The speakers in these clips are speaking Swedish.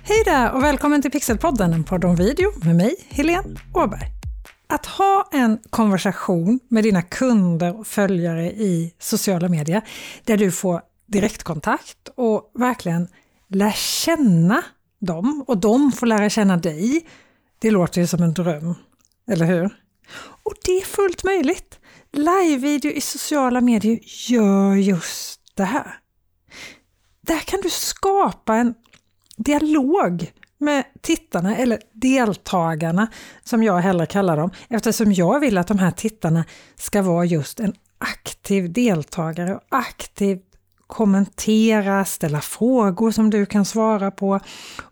Hej där och välkommen till Pixelpodden, en podd om video med mig, Helene Åberg. Att ha en konversation med dina kunder och följare i sociala medier där du får direktkontakt och verkligen lär känna dem och de får lära känna dig. Det låter ju som en dröm, eller hur? Och det är fullt möjligt. Livevideo i sociala medier gör just det här. Där kan du skapa en dialog med tittarna, eller deltagarna som jag hellre kallar dem, eftersom jag vill att de här tittarna ska vara just en aktiv deltagare och aktivt kommentera, ställa frågor som du kan svara på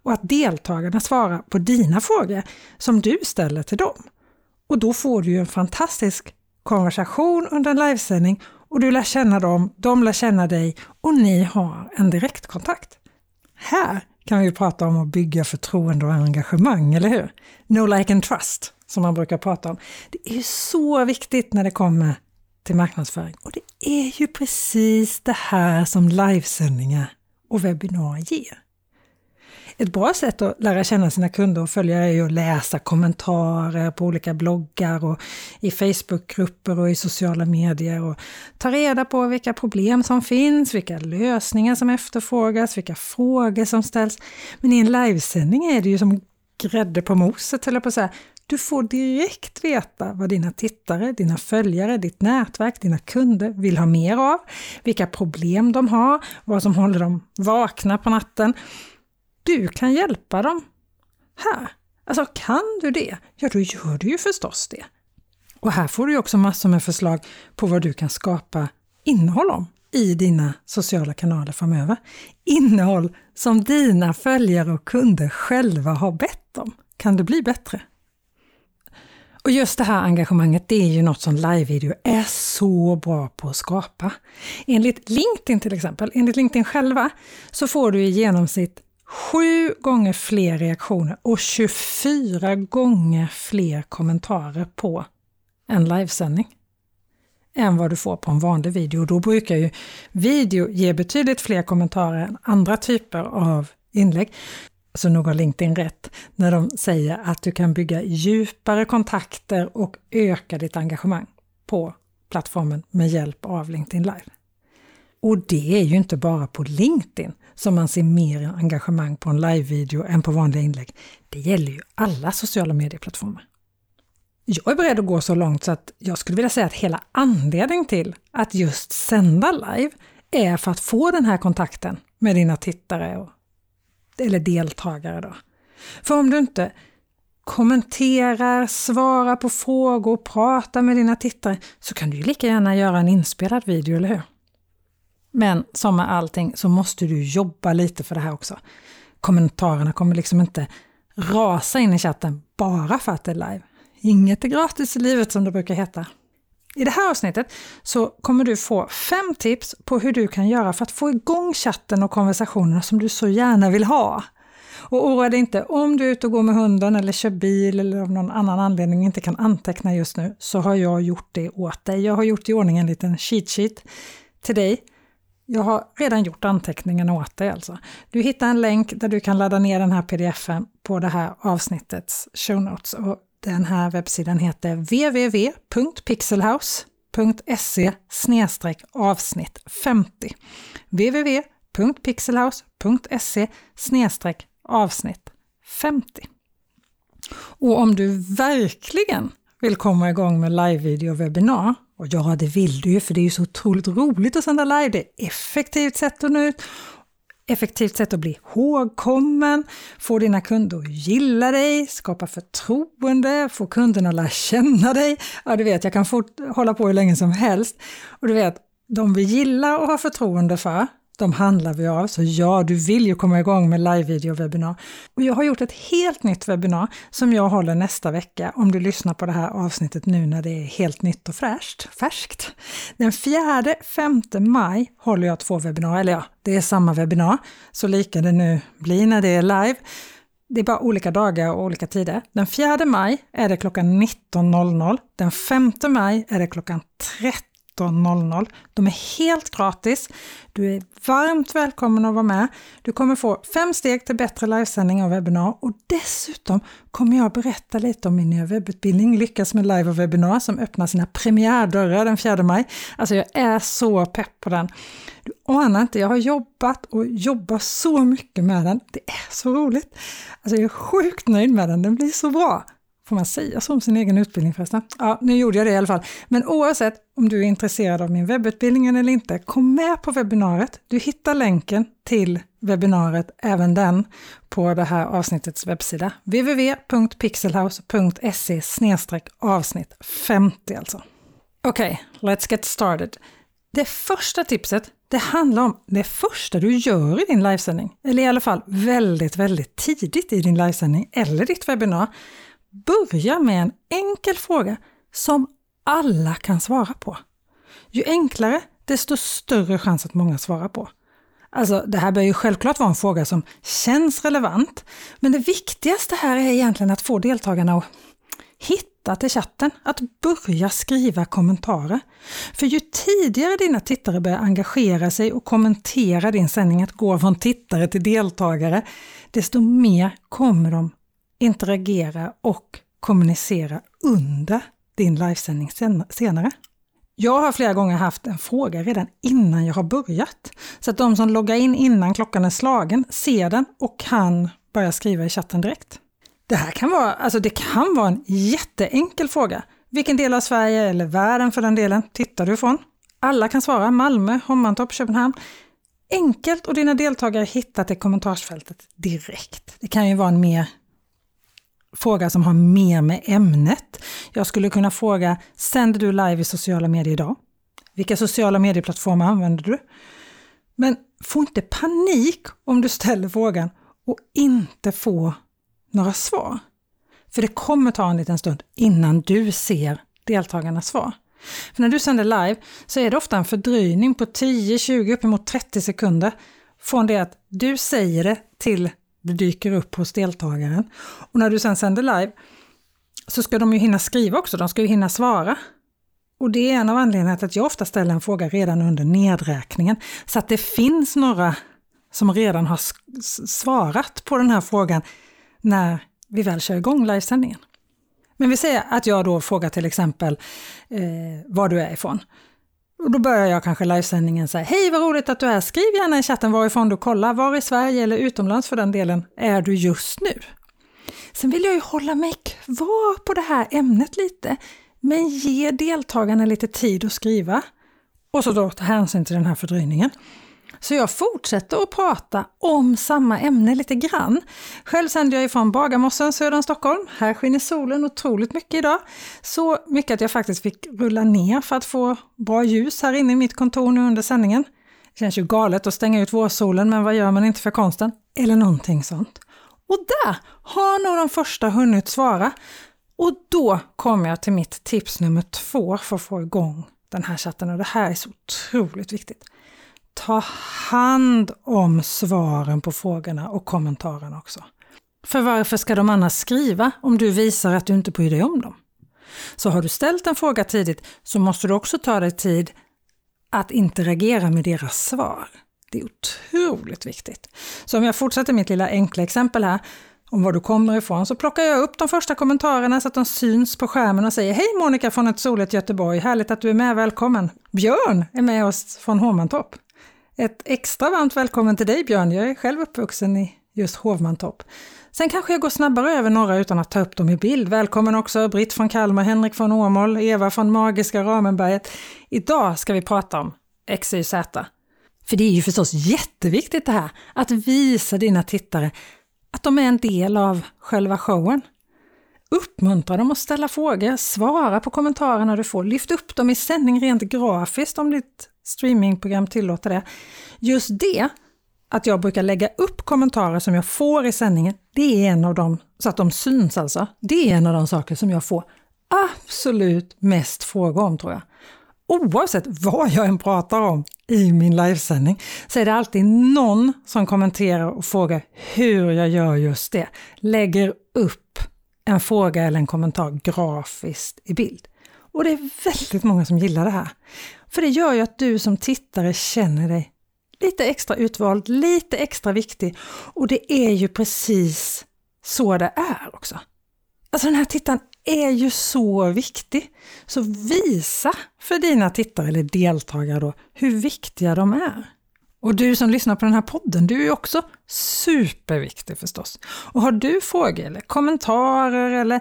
och att deltagarna svarar på dina frågor som du ställer till dem. Och då får du ju en fantastisk konversation under en livesändning och du lär känna dem, de lär känna dig och ni har en direktkontakt. Här kan vi prata om att bygga förtroende och engagemang, eller hur? No like and trust, som man brukar prata om. Det är ju så viktigt när det kommer till marknadsföring och det är ju precis det här som livesändningar och webbinarier ger. Ett bra sätt att lära känna sina kunder och följare är ju att läsa kommentarer på olika bloggar och i Facebookgrupper och i sociala medier och ta reda på vilka problem som finns, vilka lösningar som efterfrågas, vilka frågor som ställs. Men i en livesändning är det ju som grädde på moset, eller på att säga. Du får direkt veta vad dina tittare, dina följare, ditt nätverk, dina kunder vill ha mer av, vilka problem de har, vad som håller dem vakna på natten du kan hjälpa dem här. Alltså kan du det, ja då gör du ju förstås det. Och här får du också massor med förslag på vad du kan skapa innehåll om i dina sociala kanaler framöver. Innehåll som dina följare och kunder själva har bett om. Kan det bli bättre? Och just det här engagemanget, det är ju något som livevideo är så bra på att skapa. Enligt LinkedIn till exempel, enligt LinkedIn själva, så får du i genomsnitt Sju gånger fler reaktioner och 24 gånger fler kommentarer på en livesändning än vad du får på en vanlig video. Då brukar ju video ge betydligt fler kommentarer än andra typer av inlägg. Så nog har LinkedIn rätt när de säger att du kan bygga djupare kontakter och öka ditt engagemang på plattformen med hjälp av LinkedIn Live. Och det är ju inte bara på LinkedIn som man ser mer engagemang på en live-video än på vanliga inlägg. Det gäller ju alla sociala medieplattformar. Jag är beredd att gå så långt så att jag skulle vilja säga att hela anledningen till att just sända live är för att få den här kontakten med dina tittare och, eller deltagare. Då. För om du inte kommenterar, svarar på frågor, pratar med dina tittare så kan du ju lika gärna göra en inspelad video, eller hur? Men som med allting så måste du jobba lite för det här också. Kommentarerna kommer liksom inte rasa in i chatten bara för att det är live. Inget är gratis i livet som det brukar heta. I det här avsnittet så kommer du få fem tips på hur du kan göra för att få igång chatten och konversationerna som du så gärna vill ha. Och oroa dig inte, om du är ute och går med hunden eller kör bil eller av någon annan anledning inte kan anteckna just nu, så har jag gjort det åt dig. Jag har gjort i ordning en liten cheat sheet till dig jag har redan gjort anteckningen åt dig alltså. Du hittar en länk där du kan ladda ner den här pdfen på det här avsnittets show notes. Och den här webbsidan heter www.pixelhouse.se avsnitt 50. www.pixelhouse.se avsnitt 50. Och om du verkligen vill komma igång med live-video och ja, det vill du ju för det är ju så otroligt roligt att sända live. Det är ett effektivt sätt att nå ut, effektivt sätt att bli ihågkommen, få dina kunder att gilla dig, skapa förtroende, få kunderna att lära känna dig. Ja, du vet, jag kan fort, hålla på hur länge som helst. Och du vet, de vi gillar och har förtroende för, de handlar vi av. Så ja, du vill ju komma igång med live-video-webbinar. Och jag har gjort ett helt nytt webbinar som jag håller nästa vecka om du lyssnar på det här avsnittet nu när det är helt nytt och fräscht. färskt. Den 4-5 maj håller jag två webbinar, eller ja, det är samma webbinar, så lika det nu blir när det är live. Det är bara olika dagar och olika tider. Den 4 maj är det klockan 19.00. Den 5 maj är det klockan 13 19.00. De är helt gratis. Du är varmt välkommen att vara med. Du kommer få fem steg till bättre livesändning av webbinar och dessutom kommer jag berätta lite om min nya webbutbildning Lyckas med live och webbinar som öppnar sina premiärdörrar den 4 maj. Alltså jag är så pepp på den. Du anar inte, jag har jobbat och jobbar så mycket med den. Det är så roligt. Alltså jag är sjukt nöjd med den, den blir så bra. Får man säga så om sin egen utbildning förresten? Ja, nu gjorde jag det i alla fall. Men oavsett om du är intresserad av min webbutbildning eller inte, kom med på webbinariet. Du hittar länken till webbinariet, även den, på det här avsnittets webbsida. www.pixelhouse.se avsnitt 50 alltså. Okej, okay, let's get started. Det första tipset, det handlar om det första du gör i din livesändning, eller i alla fall väldigt, väldigt tidigt i din livesändning eller ditt webbinar. Börja med en enkel fråga som alla kan svara på. Ju enklare, desto större chans att många svarar på. Alltså, det här bör ju självklart vara en fråga som känns relevant, men det viktigaste här är egentligen att få deltagarna att hitta till chatten, att börja skriva kommentarer. För ju tidigare dina tittare börjar engagera sig och kommentera din sändning, att gå från tittare till deltagare, desto mer kommer de interagera och kommunicera under din livesändning senare. Jag har flera gånger haft en fråga redan innan jag har börjat, så att de som loggar in innan klockan är slagen ser den och kan börja skriva i chatten direkt. Det här kan vara, alltså det kan vara en jätteenkel fråga. Vilken del av Sverige, eller världen för den delen, tittar du ifrån? Alla kan svara Malmö, Hommantorp, Köpenhamn. Enkelt och dina deltagare hittar till kommentarsfältet direkt. Det kan ju vara en mer fråga som har mer med ämnet. Jag skulle kunna fråga, sänder du live i sociala medier idag? Vilka sociala medieplattformar använder du? Men få inte panik om du ställer frågan och inte får några svar. För det kommer ta en liten stund innan du ser deltagarnas svar. För när du sänder live så är det ofta en fördröjning på 10, 20, uppemot 30 sekunder från det att du säger det till det dyker upp hos deltagaren. Och när du sen sänder live så ska de ju hinna skriva också, de ska ju hinna svara. Och det är en av anledningarna till att jag ofta ställer en fråga redan under nedräkningen, så att det finns några som redan har svarat på den här frågan när vi väl kör igång livesändningen. Men vi säger att jag då frågar till exempel eh, var du är ifrån. Och då börjar jag kanske livesändningen så här, Hej vad roligt att du är! Skriv gärna i chatten varifrån du kollar, var i Sverige eller utomlands för den delen är du just nu? Sen vill jag ju hålla mig kvar på det här ämnet lite, men ge deltagarna lite tid att skriva. Och så då ta hänsyn till den här fördröjningen. Så jag fortsätter att prata om samma ämne lite grann. Själv sänder jag ifrån Bagarmossen söder om Stockholm. Här skiner solen otroligt mycket idag. Så mycket att jag faktiskt fick rulla ner för att få bra ljus här inne i mitt kontor nu under sändningen. Det känns ju galet att stänga ut vårsolen, men vad gör man inte för konsten? Eller någonting sånt. Och där har nog de första hunnit svara. Och då kommer jag till mitt tips nummer två för att få igång den här chatten och det här är så otroligt viktigt. Ta hand om svaren på frågorna och kommentarerna också. För varför ska de annars skriva om du visar att du inte bryr dig om dem? Så har du ställt en fråga tidigt så måste du också ta dig tid att interagera med deras svar. Det är otroligt viktigt. Så om jag fortsätter mitt lilla enkla exempel här om var du kommer ifrån så plockar jag upp de första kommentarerna så att de syns på skärmen och säger Hej Monica från ett soligt Göteborg, härligt att du är med, välkommen! Björn är med oss från Hovmantorp. Ett extra varmt välkommen till dig Björn, jag är själv uppvuxen i just Hovmantorp. Sen kanske jag går snabbare över några utan att ta upp dem i bild. Välkommen också Britt från Kalmar, Henrik från Åmål, Eva från magiska Ramenberget. Idag ska vi prata om XYZ. För det är ju förstås jätteviktigt det här, att visa dina tittare att de är en del av själva showen. Uppmuntra dem att ställa frågor, svara på kommentarerna du får, lyft upp dem i sändning rent grafiskt om ditt streamingprogram tillåter det. Just det, att jag brukar lägga upp kommentarer som jag får i sändningen, det är en av dem, så att de syns alltså, det är en av de saker som jag får absolut mest frågor om tror jag. Oavsett vad jag än pratar om i min livesändning så är det alltid någon som kommenterar och frågar hur jag gör just det. Lägger upp en fråga eller en kommentar grafiskt i bild. Och det är väldigt många som gillar det här. För det gör ju att du som tittare känner dig lite extra utvald, lite extra viktig. Och det är ju precis så det är också. Alltså den här tittaren är ju så viktig. Så visa för dina tittare eller deltagare då hur viktiga de är. Och du som lyssnar på den här podden, du är också superviktig förstås. Och har du frågor eller kommentarer eller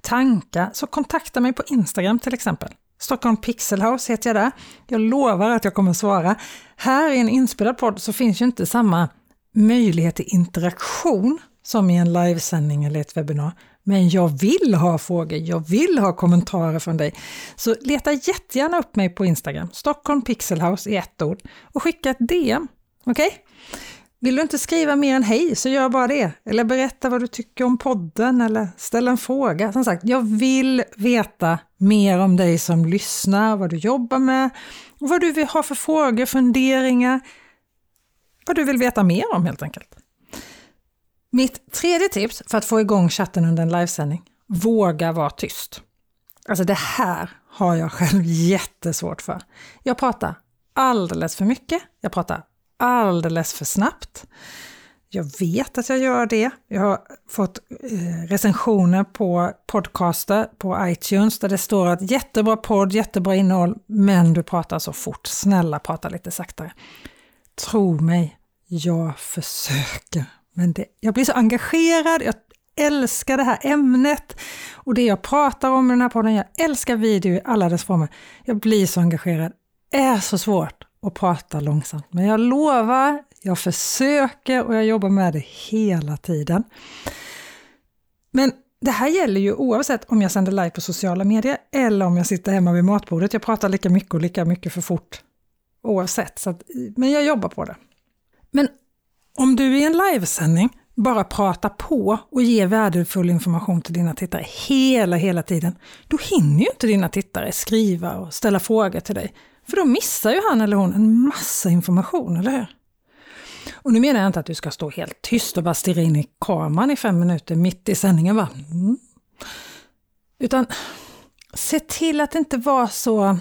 tankar så kontakta mig på Instagram till exempel. Stockholm Pixelhouse heter jag där. Jag lovar att jag kommer svara. Här i en inspelad podd så finns ju inte samma möjlighet till interaktion som i en livesändning eller ett webbinar. Men jag vill ha frågor, jag vill ha kommentarer från dig. Så leta jättegärna upp mig på Instagram, Stockholm Pixelhouse i ett ord, och skicka ett DM. Okej? Okay? Vill du inte skriva mer än hej så gör bara det. Eller berätta vad du tycker om podden eller ställ en fråga. Som sagt, jag vill veta mer om dig som lyssnar, vad du jobbar med, vad du vill ha för frågor, funderingar, vad du vill veta mer om helt enkelt. Mitt tredje tips för att få igång chatten under en livesändning, våga vara tyst. Alltså det här har jag själv jättesvårt för. Jag pratar alldeles för mycket, jag pratar alldeles för snabbt. Jag vet att jag gör det. Jag har fått eh, recensioner på podcaster på iTunes där det står att jättebra podd, jättebra innehåll, men du pratar så fort. Snälla prata lite saktare. Tro mig, jag försöker. Men det, jag blir så engagerad, jag älskar det här ämnet och det jag pratar om i den här podden. Jag älskar video i alla dess former. Jag blir så engagerad. Det är så svårt att prata långsamt, men jag lovar, jag försöker och jag jobbar med det hela tiden. Men det här gäller ju oavsett om jag sänder live på sociala medier eller om jag sitter hemma vid matbordet. Jag pratar lika mycket och lika mycket för fort oavsett, så att, men jag jobbar på det. Men om du i en livesändning bara pratar på och ger värdefull information till dina tittare hela, hela tiden, då hinner ju inte dina tittare skriva och ställa frågor till dig. För då missar ju han eller hon en massa information, eller hur? Och nu menar jag inte att du ska stå helt tyst och bara stirra in i kameran i fem minuter mitt i sändningen. Va? Mm. Utan se till att inte vara så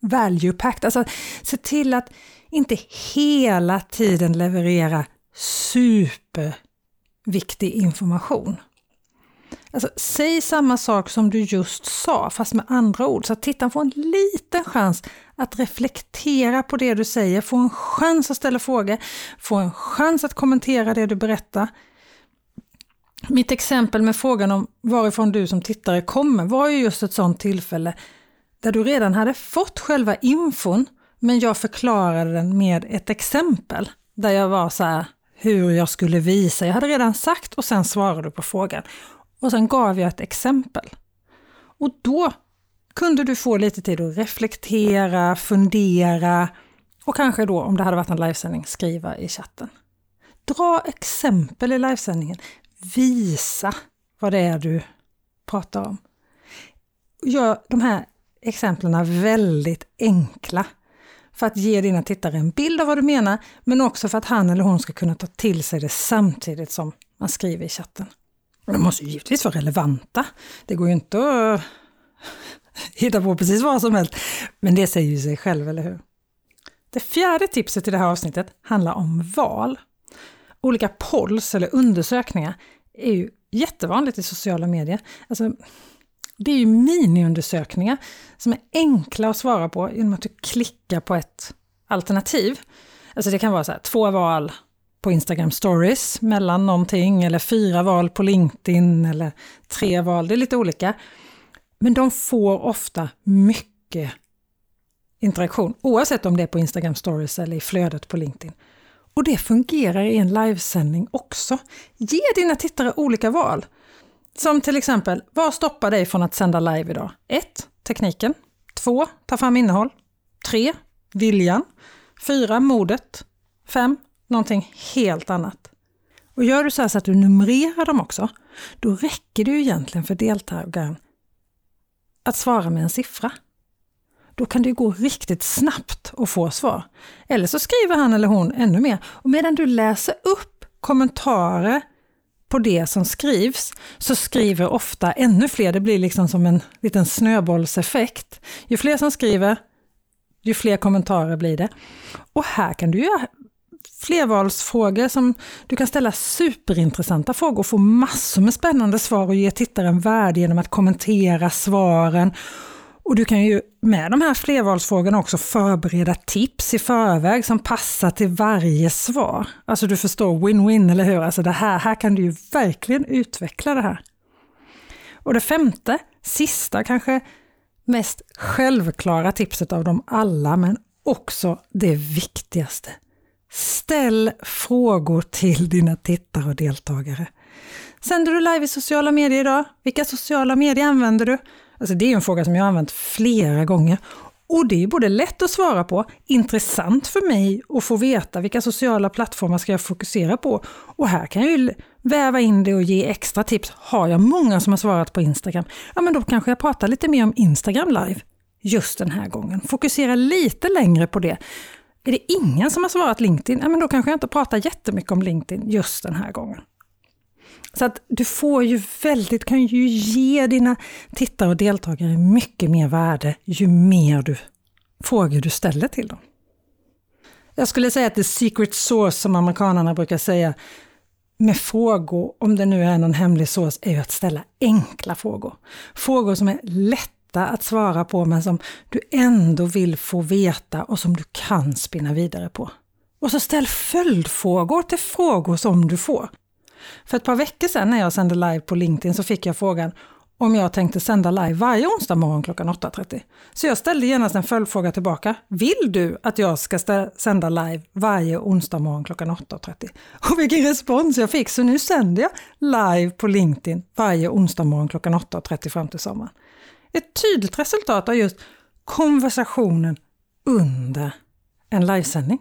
value-packed. Alltså se till att inte hela tiden leverera superviktig information. Alltså, säg samma sak som du just sa, fast med andra ord, så att tittaren får en liten chans att reflektera på det du säger, få en chans att ställa frågor, få en chans att kommentera det du berättar. Mitt exempel med frågan om varifrån du som tittare kommer var ju just ett sådant tillfälle där du redan hade fått själva infon, men jag förklarade den med ett exempel där jag var så här, hur jag skulle visa. Jag hade redan sagt och sen svarade du på frågan. Och sen gav jag ett exempel. Och då kunde du få lite tid att reflektera, fundera och kanske då, om det hade varit en livesändning, skriva i chatten. Dra exempel i livesändningen. Visa vad det är du pratar om. Gör de här exemplen väldigt enkla för att ge dina tittare en bild av vad du menar, men också för att han eller hon ska kunna ta till sig det samtidigt som man skriver i chatten. Och de måste givetvis vara relevanta. Det går ju inte att hitta på precis vad som helst, men det säger ju sig själv, eller hur? Det fjärde tipset i det här avsnittet handlar om val. Olika polls eller undersökningar är ju jättevanligt i sociala medier. Alltså, det är ju miniundersökningar som är enkla att svara på genom att du klickar på ett alternativ. Alltså det kan vara så här, två val på Instagram stories mellan någonting eller fyra val på LinkedIn eller tre val, det är lite olika. Men de får ofta mycket interaktion oavsett om det är på Instagram stories eller i flödet på LinkedIn. Och det fungerar i en livesändning också. Ge dina tittare olika val. Som till exempel, vad stoppar dig från att sända live idag? 1. Tekniken. 2. Ta fram innehåll. 3. Viljan. 4. Modet. 5. Någonting helt annat. Och gör du så, så att du numrerar dem också, då räcker det ju egentligen för deltagaren att svara med en siffra. Då kan det gå riktigt snabbt att få svar. Eller så skriver han eller hon ännu mer. Och medan du läser upp kommentarer på det som skrivs så skriver ofta ännu fler. Det blir liksom som en liten snöbollseffekt. Ju fler som skriver, ju fler kommentarer blir det. Och här kan du göra flervalsfrågor som du kan ställa superintressanta frågor och få massor med spännande svar och ge tittaren värde genom att kommentera svaren. Och du kan ju med de här flervalsfrågorna också förbereda tips i förväg som passar till varje svar. Alltså du förstår, win-win, eller hur? Alltså det här, här kan du ju verkligen utveckla det här. Och det femte, sista kanske mest självklara tipset av dem alla, men också det viktigaste. Ställ frågor till dina tittare och deltagare. Sänder du live i sociala medier idag? Vilka sociala medier använder du? Alltså det är en fråga som jag har använt flera gånger. Och det är både lätt att svara på, intressant för mig att få veta vilka sociala plattformar ska jag fokusera på. Och här kan jag ju väva in det och ge extra tips. Har jag många som har svarat på Instagram, ja men då kanske jag pratar lite mer om Instagram live just den här gången. Fokusera lite längre på det. Är det ingen som har svarat LinkedIn, ja men då kanske jag inte pratar jättemycket om LinkedIn just den här gången. Så att du får ju väldigt, kan ju ge dina tittare och deltagare mycket mer värde ju mer du, frågor du ställer till dem. Jag skulle säga att the secret source som amerikanerna brukar säga med frågor, om det nu är någon hemlig sås, är ju att ställa enkla frågor. Frågor som är lätta att svara på men som du ändå vill få veta och som du kan spinna vidare på. Och så ställ följdfrågor till frågor som du får. För ett par veckor sedan när jag sände live på LinkedIn så fick jag frågan om jag tänkte sända live varje onsdag morgon klockan 8.30. Så jag ställde genast en följdfråga tillbaka. Vill du att jag ska sända live varje onsdag morgon klockan 8.30? Och vilken respons jag fick! Så nu sänder jag live på LinkedIn varje onsdag morgon klockan 8.30 fram till sommaren. Ett tydligt resultat av just konversationen under en livesändning.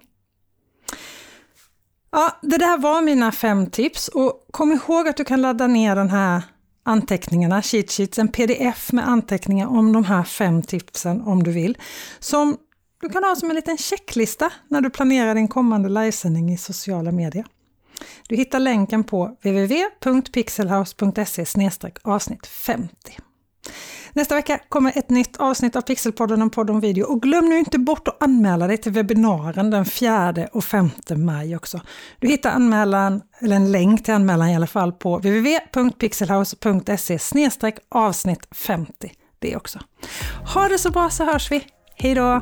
Ja, det där var mina fem tips och kom ihåg att du kan ladda ner den här anteckningarna, cheat sheets, en pdf med anteckningar om de här fem tipsen om du vill. Som du kan ha som en liten checklista när du planerar din kommande livesändning i sociala medier. Du hittar länken på www.pixelhouse.se avsnitt 50. Nästa vecka kommer ett nytt avsnitt av Pixelpodden, en podd om video. Och glöm nu inte bort att anmäla dig till webbinaren den 4 och 5 maj också. Du hittar anmälan, eller en länk till anmälan i alla fall, på www.pixelhouse.se avsnitt 50. Det också. Ha det så bra så hörs vi. Hej då!